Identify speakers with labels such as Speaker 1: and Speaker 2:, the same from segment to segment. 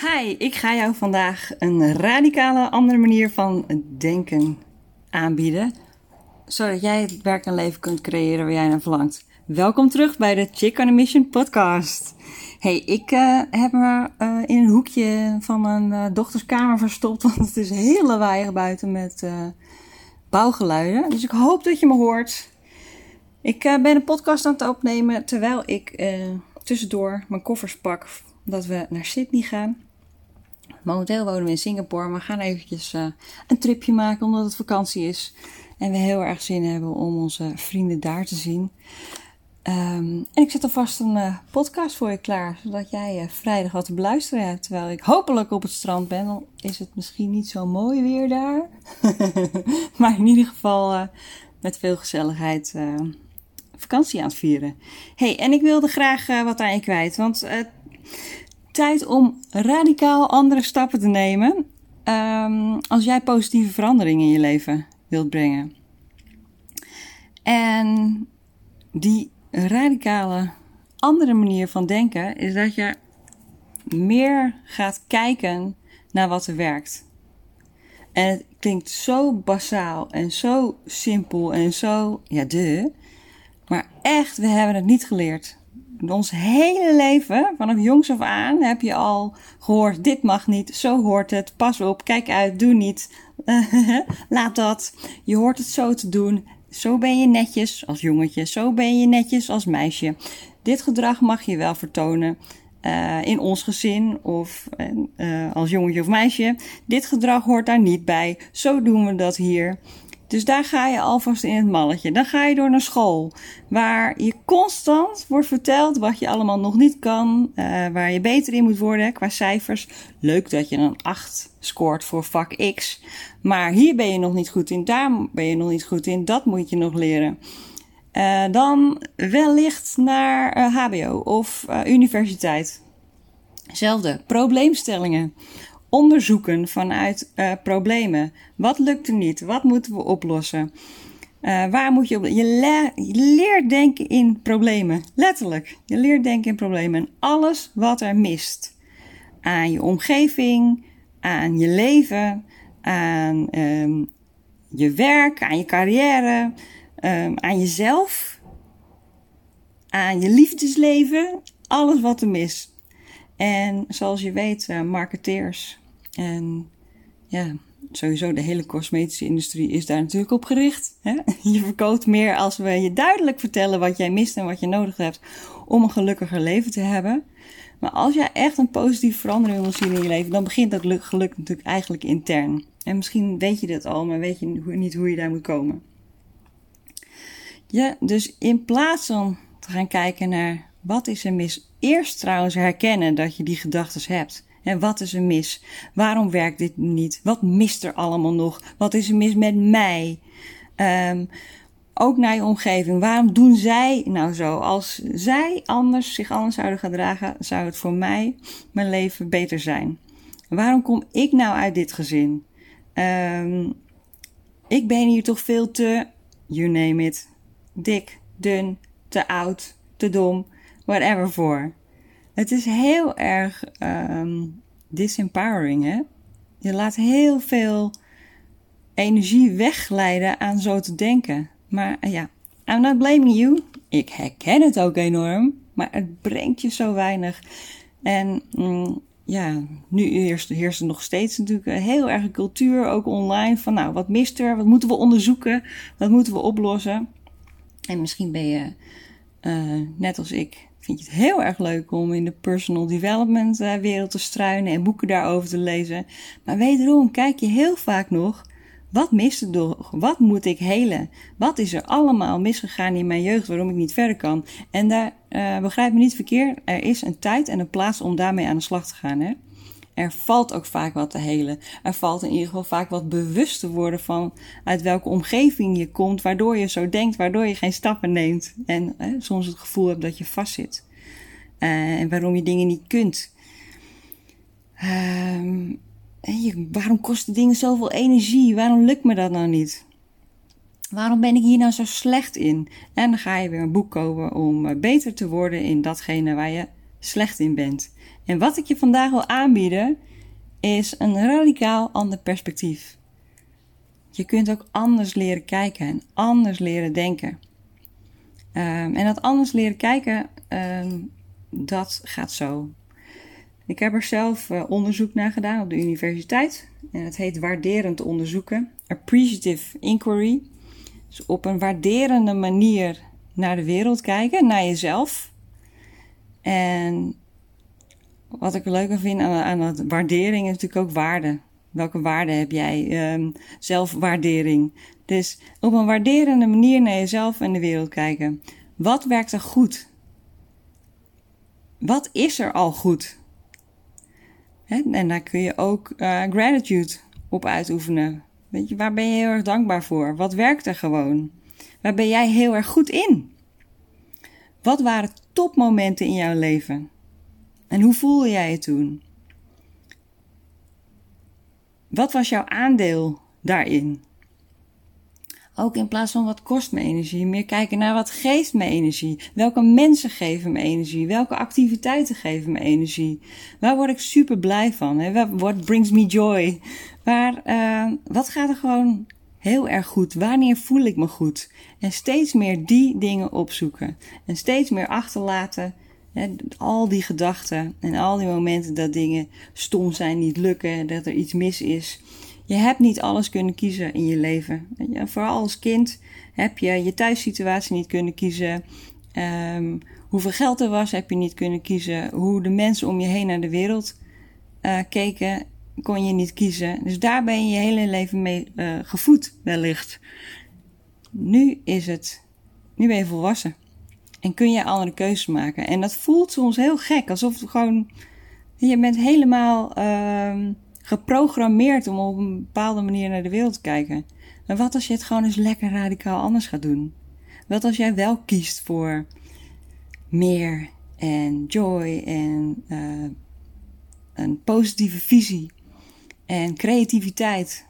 Speaker 1: Hi, ik ga jou vandaag een radicale andere manier van denken aanbieden, zodat jij het werk en leven kunt creëren waar jij naar verlangt. Welkom terug bij de Chick on a Mission podcast. Hey, ik uh, heb me uh, in een hoekje van mijn uh, dochterskamer verstopt, want het is heel lawaaiig buiten met bouwgeluiden. Dus ik hoop dat je me hoort. Ik ben een podcast aan het opnemen terwijl ik tussendoor mijn koffers pak dat we naar Sydney gaan. Momenteel wonen we in Singapore, maar we gaan eventjes uh, een tripje maken omdat het vakantie is. En we heel erg zin hebben om onze vrienden daar te zien. Um, en ik zet alvast een uh, podcast voor je klaar, zodat jij uh, vrijdag wat te beluisteren hebt. Terwijl ik hopelijk op het strand ben, dan is het misschien niet zo mooi weer daar. maar in ieder geval met veel gezelligheid vakantie aan het vieren. hey, en ik wilde graag wat aan je kwijt, want tijd om radicaal andere stappen te nemen um, als jij positieve verandering in je leven wilt brengen. En die radicale andere manier van denken is dat je meer gaat kijken naar wat er werkt. En het klinkt zo basaal en zo simpel en zo, ja, de. Maar echt, we hebben het niet geleerd ons hele leven, vanaf jongs af aan, heb je al gehoord: dit mag niet, zo hoort het, pas op, kijk uit, doe niet, laat dat. Je hoort het zo te doen. Zo ben je netjes als jongetje, zo ben je netjes als meisje. Dit gedrag mag je wel vertonen. Uh, in ons gezin of uh, als jongetje of meisje. Dit gedrag hoort daar niet bij. Zo doen we dat hier. Dus daar ga je alvast in het malletje. Dan ga je door naar school, waar je constant wordt verteld wat je allemaal nog niet kan, uh, waar je beter in moet worden qua cijfers. Leuk dat je een 8 scoort voor vak X, maar hier ben je nog niet goed in, daar ben je nog niet goed in, dat moet je nog leren. Uh, dan wellicht naar HBO of universiteit. Zelfde probleemstellingen onderzoeken vanuit uh, problemen. Wat lukt er niet? Wat moeten we oplossen? Uh, waar moet je? Je, le je, leert denken in problemen. Letterlijk. Je leert denken in problemen. En alles wat er mist. Aan je omgeving, aan je leven, aan um, je werk, aan je carrière, um, aan jezelf, aan je liefdesleven. Alles wat er mist. En zoals je weet, uh, marketeers en ja, sowieso de hele cosmetische industrie is daar natuurlijk op gericht. Hè? Je verkoopt meer als we je duidelijk vertellen wat jij mist en wat je nodig hebt om een gelukkiger leven te hebben. Maar als jij echt een positieve verandering wil zien in je leven, dan begint dat geluk natuurlijk eigenlijk intern. En misschien weet je dit al, maar weet je niet hoe je daar moet komen. Ja, dus in plaats van te gaan kijken naar wat is er mis, eerst trouwens herkennen dat je die gedachten hebt. En wat is er mis? Waarom werkt dit niet? Wat mist er allemaal nog? Wat is er mis met mij? Um, ook naar je omgeving. Waarom doen zij nou zo? Als zij anders zich anders zouden gedragen, zou het voor mij mijn leven beter zijn. Waarom kom ik nou uit dit gezin? Um, ik ben hier toch veel te, you name it, dik, dun, te oud, te dom, whatever voor. Het is heel erg um, disempowering, hè? Je laat heel veel energie wegglijden aan zo te denken. Maar uh, ja, I'm not blaming you. Ik herken het ook enorm, maar het brengt je zo weinig. En mm, ja, nu heerst, er nog steeds natuurlijk een heel erg cultuur, ook online, van nou, wat mist er? Wat moeten we onderzoeken? Wat moeten we oplossen? En misschien ben je, uh, net als ik, vind je het heel erg leuk om in de personal development uh, wereld te struinen en boeken daarover te lezen. Maar wederom kijk je heel vaak nog, wat mist er nog? Wat moet ik helen? Wat is er allemaal misgegaan in mijn jeugd waarom ik niet verder kan? En daar, uh, begrijp me niet verkeerd, er is een tijd en een plaats om daarmee aan de slag te gaan. Hè? Er valt ook vaak wat te helen. Er valt in ieder geval vaak wat bewust te worden van uit welke omgeving je komt, waardoor je zo denkt, waardoor je geen stappen neemt. En hè, soms het gevoel hebt dat je vastzit. Uh, en waarom je dingen niet kunt. Uh, je, waarom kosten dingen zoveel energie? Waarom lukt me dat nou niet? Waarom ben ik hier nou zo slecht in? En dan ga je weer een boek kopen om eh, beter te worden in datgene waar je slecht in bent. En wat ik je vandaag wil aanbieden is een radicaal ander perspectief. Je kunt ook anders leren kijken en anders leren denken. Um, en dat anders leren kijken, um, dat gaat zo. Ik heb er zelf uh, onderzoek naar gedaan op de universiteit. En het heet waarderend onderzoeken. Appreciative inquiry. Dus op een waarderende manier naar de wereld kijken, naar jezelf. En wat ik leuker vind aan, aan dat waardering is natuurlijk ook waarde. Welke waarde heb jij? Um, zelfwaardering. Dus op een waarderende manier naar jezelf en de wereld kijken. Wat werkt er goed? Wat is er al goed? en daar kun je ook uh, gratitude op uitoefenen. Weet je, waar ben je heel erg dankbaar voor? Wat werkt er gewoon? Waar ben jij heel erg goed in? Wat waren topmomenten in jouw leven? En hoe voelde jij je toen? Wat was jouw aandeel daarin? Ook in plaats van wat kost me energie, meer kijken naar wat geeft me energie. Welke mensen geven me energie? Welke activiteiten geven me energie? Waar word ik super blij van? What brings me joy? Waar, uh, wat gaat er gewoon heel erg goed? Wanneer voel ik me goed? En steeds meer die dingen opzoeken. En steeds meer achterlaten. Hè, al die gedachten en al die momenten dat dingen stom zijn, niet lukken, dat er iets mis is. Je hebt niet alles kunnen kiezen in je leven. Vooral als kind heb je je thuissituatie niet kunnen kiezen. Um, hoeveel geld er was, heb je niet kunnen kiezen. Hoe de mensen om je heen naar de wereld uh, keken, kon je niet kiezen. Dus daar ben je je hele leven mee uh, gevoed, wellicht. Nu is het, nu ben je volwassen. En kun je andere keuzes maken. En dat voelt soms heel gek, alsof gewoon, je bent helemaal. Uh, geprogrammeerd om op een bepaalde manier naar de wereld te kijken. Maar wat als je het gewoon eens lekker radicaal anders gaat doen? Wat als jij wel kiest voor meer en joy en uh, een positieve visie en creativiteit.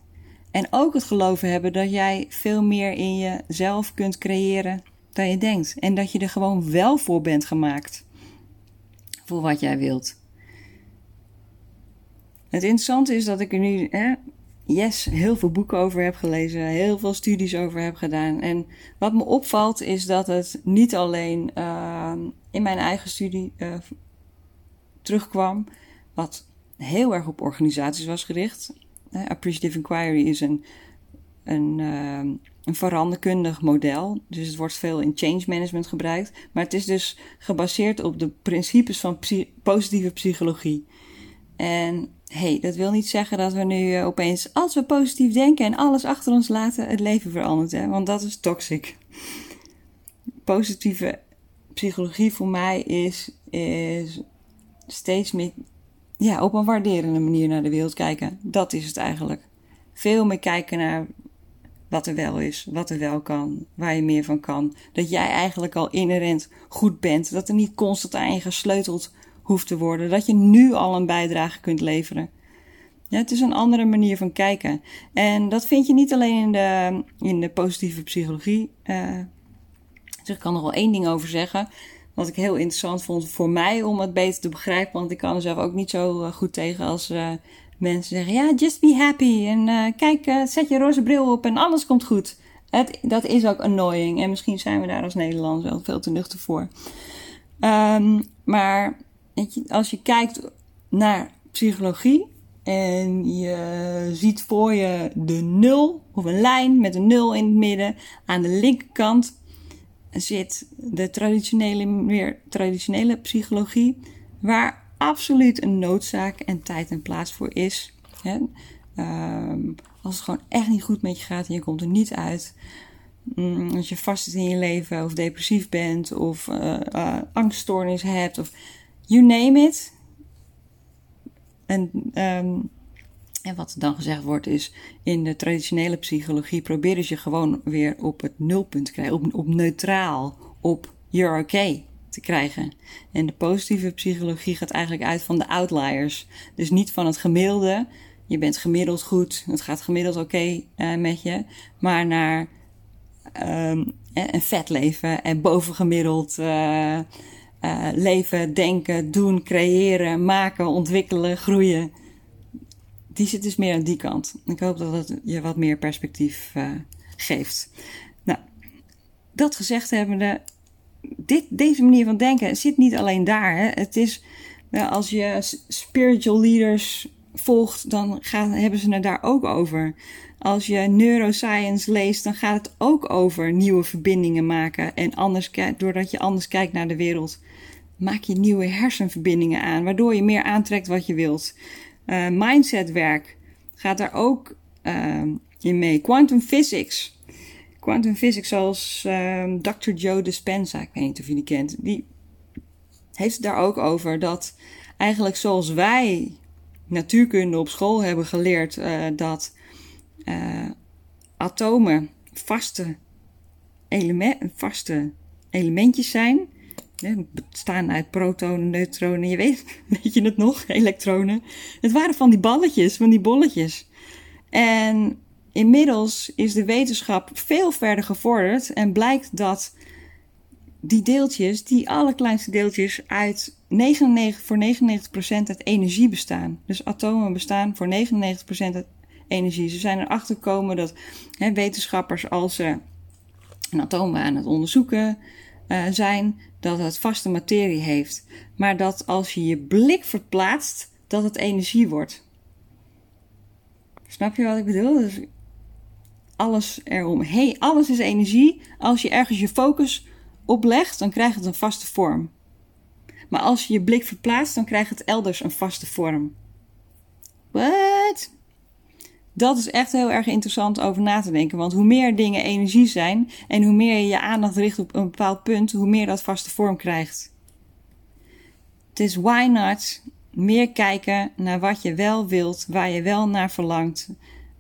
Speaker 1: En ook het geloven hebben dat jij veel meer in jezelf kunt creëren dan je denkt. En dat je er gewoon wel voor bent gemaakt. Voor wat jij wilt. Het interessante is dat ik er nu, hè, yes, heel veel boeken over heb gelezen, heel veel studies over heb gedaan. En wat me opvalt is dat het niet alleen uh, in mijn eigen studie uh, terugkwam, wat heel erg op organisaties was gericht. Uh, Appreciative Inquiry is een, een, uh, een veranderkundig model. Dus het wordt veel in change management gebruikt. Maar het is dus gebaseerd op de principes van positieve psychologie. En hey, dat wil niet zeggen dat we nu uh, opeens, als we positief denken en alles achter ons laten, het leven verandert. Hè? Want dat is toxic. Positieve psychologie voor mij is, is steeds meer ja, op een waarderende manier naar de wereld kijken. Dat is het eigenlijk. Veel meer kijken naar wat er wel is, wat er wel kan, waar je meer van kan. Dat jij eigenlijk al inherent goed bent. Dat er niet constant aan je gesleuteld hoeft te worden. Dat je nu al een bijdrage kunt leveren. Ja, het is een andere manier van kijken. En dat vind je niet alleen in de, in de positieve psychologie. Uh, dus ik kan er wel één ding over zeggen. Wat ik heel interessant vond voor mij om het beter te begrijpen. Want ik kan er zelf ook niet zo eh, goed tegen als uh, mensen zeggen: Ja, just be happy. En uh, kijk, zet je roze bril op en alles komt goed. Het, dat is ook annoying. En misschien zijn we daar als Nederlanders wel veel te nuchter voor. Um, maar als je kijkt naar psychologie en je ziet voor je de nul of een lijn met een nul in het midden, aan de linkerkant zit de traditionele, meer traditionele psychologie, waar absoluut een noodzaak en tijd en plaats voor is. Hè? Um, als het gewoon echt niet goed met je gaat en je komt er niet uit. Um, als je vast zit in je leven of depressief bent of uh, uh, angststoornis hebt of you name it. En, um, en wat dan gezegd wordt is, in de traditionele psychologie proberen je gewoon weer op het nulpunt te krijgen, op, op neutraal, op you're okay te krijgen. En de positieve psychologie gaat eigenlijk uit van de outliers. Dus niet van het gemiddelde. Je bent gemiddeld goed, het gaat gemiddeld oké uh, met je, maar naar um, een vet leven en bovengemiddeld uh, leven, denken, doen, creëren, maken, ontwikkelen, groeien. Die zit dus meer aan die kant. Ik hoop dat het je wat meer perspectief uh, geeft. Nou, dat gezegd hebbende, dit, deze manier van denken zit niet alleen daar. Hè. Het is, als je spiritual leaders volgt, dan gaan, hebben ze het daar ook over. Als je neuroscience leest, dan gaat het ook over nieuwe verbindingen maken. En anders, doordat je anders kijkt naar de wereld, maak je nieuwe hersenverbindingen aan, waardoor je meer aantrekt wat je wilt. Uh, mindsetwerk gaat daar ook uh, in mee. Quantum physics. Quantum physics, zoals ehm, Dr. Joe Dispenza, ik weet niet of je die kent, die heeft het daar ook over dat eigenlijk zoals wij natuurkunde op school hebben geleerd uh, dat uh, atomen vaste, element, vaste elementjes zijn. Ze bestaan uit protonen, neutronen, je weet, weet je het nog, elektronen. Het waren van die balletjes, van die bolletjes. En inmiddels is de wetenschap veel verder gevorderd en blijkt dat die deeltjes, die allerkleinste deeltjes, uit 99, voor 99% uit energie bestaan. Dus atomen bestaan voor 99% uit energie. Ze zijn erachter gekomen dat hè, wetenschappers, als ze een atoom aan het onderzoeken uh, zijn, dat het vaste materie heeft. Maar dat als je je blik verplaatst, dat het energie wordt. Snap je wat ik bedoel? Dus alles erom. Hey, alles is energie. Als je ergens je focus oplegt, dan krijgt het een vaste vorm. Maar als je je blik verplaatst, dan krijgt het elders een vaste vorm. What? Dat is echt heel erg interessant over na te denken. Want hoe meer dingen energie zijn en hoe meer je je aandacht richt op een bepaald punt, hoe meer dat vaste vorm krijgt. Het is why not meer kijken naar wat je wel wilt, waar je wel naar verlangt,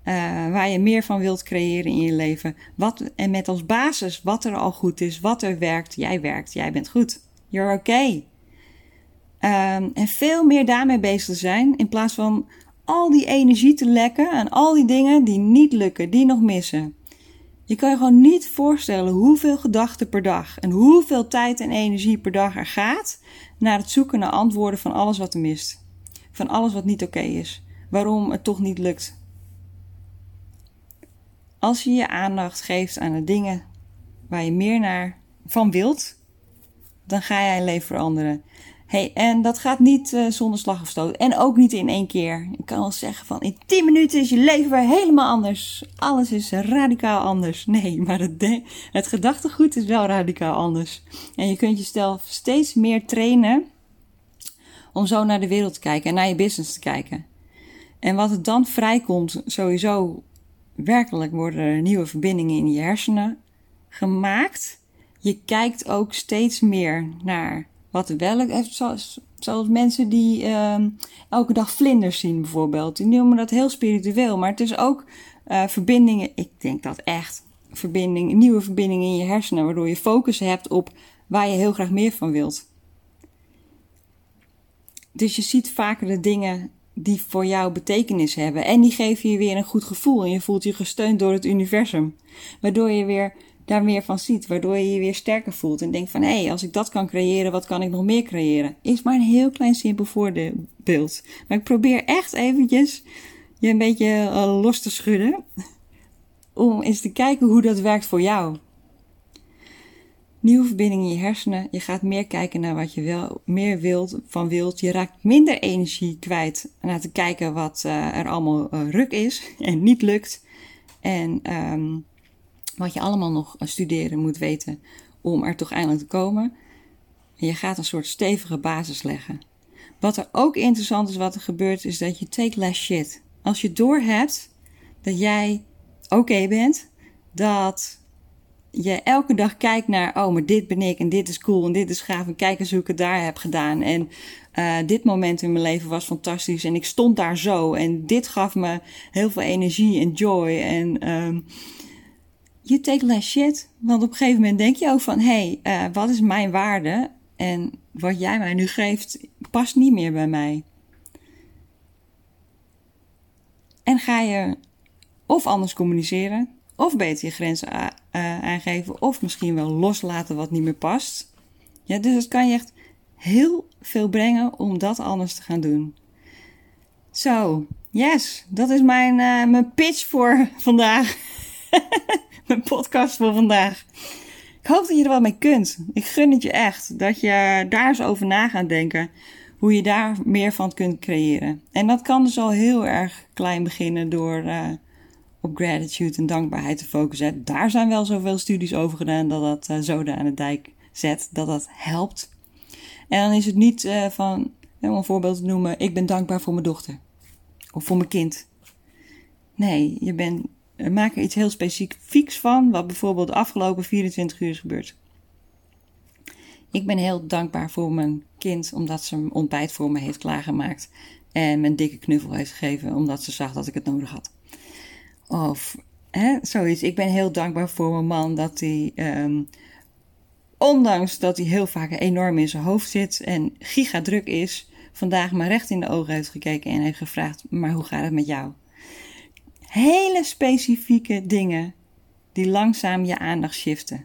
Speaker 1: uh, waar je meer van wilt creëren in je leven. Wat, en met als basis wat er al goed is, wat er werkt. Jij werkt, jij bent goed. You're okay. Um, en veel meer daarmee bezig zijn in plaats van al die energie te lekken aan al die dingen die niet lukken, die nog missen. Je kan je gewoon niet voorstellen hoeveel gedachten per dag en hoeveel tijd en energie per dag er gaat naar het zoeken naar antwoorden van alles wat er mist. Van alles wat niet oké is. Waarom het toch niet lukt. Als je je aandacht geeft aan de dingen waar je meer naar van wilt, dan ga jij je leven veranderen. Hey, en dat gaat niet uh, zonder slag of stoot. En ook niet in één keer. Ik kan wel zeggen van in 10 minuten is je leven weer helemaal anders. Alles is radicaal anders. Nee, maar het, het gedachtegoed is wel radicaal anders. En je kunt jezelf steeds meer trainen om zo naar de wereld te kijken en naar je business te kijken. En wat er dan vrijkomt, sowieso werkelijk worden er nieuwe verbindingen in je hersenen gemaakt. Je kijkt ook steeds meer naar wat wel zoals, mensen die uh, elke dag vlinders zien bijvoorbeeld. Die noemen dat heel spiritueel. Maar het is ook uh, verbindingen. Ik denk dat echt. Verbinding, nieuwe verbindingen in je hersenen. Waardoor je focus hebt op waar je heel graag meer van wilt. Dus je ziet vaker de dingen die voor jou betekenis hebben. En die geven je weer een goed gevoel. En je voelt je gesteund door het universum. Waardoor je weer daar meer van ziet. Waardoor je je weer sterker voelt. En denkt van, hé, hey, als ik dat kan creëren, wat kan ik nog meer creëren? Is maar een heel klein simpel voorbeeld. Maar ik probeer echt eventjes je een beetje uh, los te schudden. Om eens te kijken hoe dat werkt voor jou. Nieuwe verbindingen in je hersenen. Je gaat meer kijken naar wat je wel meer wilt, van wilt. Je raakt minder energie kwijt naar te kijken wat uh, er allemaal uh, ruk is en niet lukt. En um, wat je allemaal nog studeren moet weten om er toch eindelijk te komen. En je gaat een soort stevige basis leggen. Wat er ook interessant is wat er gebeurt, is dat je take less shit. Als je doorhebt dat jij oké bent, dat je elke dag kijkt naar, oh, maar dit ben ik en dit is cool en dit is gaaf en kijk eens hoe ik het daar heb gedaan. En uh, dit moment in mijn leven was fantastisch en ik stond daar zo en dit gaf me heel veel energie en joy en um, you take less shit. Want op een gegeven moment denk je ook van, hé, hey, uh, wat is mijn waarde? En wat jij mij nu geeft, past niet meer bij mij. En ga je of anders communiceren, of beter je grenzen uh, aangeven, of misschien wel loslaten wat niet meer past. Ja, dus dat kan je echt heel veel brengen om dat anders te gaan doen. Zo, yes, dat is mijn, uh, mijn pitch voor vandaag. mijn podcast voor vandaag. Ik hoop dat je er wat mee kunt. Ik gun het je echt. Dat je daar eens over na gaat denken. Hoe je daar meer van kunt creëren. En dat kan dus al heel erg klein beginnen door uh, op gratitude en dankbaarheid te focussen. Daar zijn wel zoveel studies over gedaan dat dat uh, zoden aan de dijk zet. Dat dat helpt. En dan is het niet uh, van, om een voorbeeld te noemen, ik ben dankbaar voor mijn dochter. Of voor mijn kind. Nee, je bent maak er iets heel specifieks van, wat bijvoorbeeld de afgelopen 24 uur is gebeurd. Ik ben heel dankbaar voor mijn kind, omdat ze een ontbijt voor me heeft klaargemaakt. En een dikke knuffel heeft gegeven, omdat ze zag dat ik het nodig had. Of hè, zoiets. Ik ben heel dankbaar voor mijn man dat hij, um, ondanks dat hij heel vaak enorm in zijn hoofd zit en gigadruk is, vandaag me recht in de ogen heeft gekeken en heeft gevraagd: Maar hoe gaat het met jou? Hele specifieke dingen die langzaam je aandacht shiften.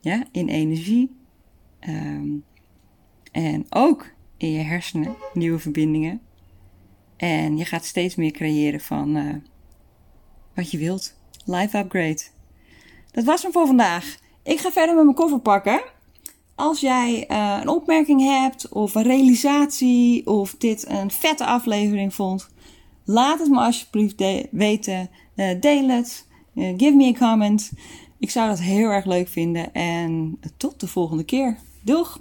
Speaker 1: Ja, in energie um, en ook in je hersenen, nieuwe verbindingen. En je gaat steeds meer creëren van uh, wat je wilt. Life upgrade. Dat was hem voor vandaag. Ik ga verder met mijn koffer pakken. Als jij uh, een opmerking hebt of een realisatie of dit een vette aflevering vond, Laat het me alsjeblieft weten. Uh, deel het. Uh, give me a comment. Ik zou dat heel erg leuk vinden. En tot de volgende keer. Doeg!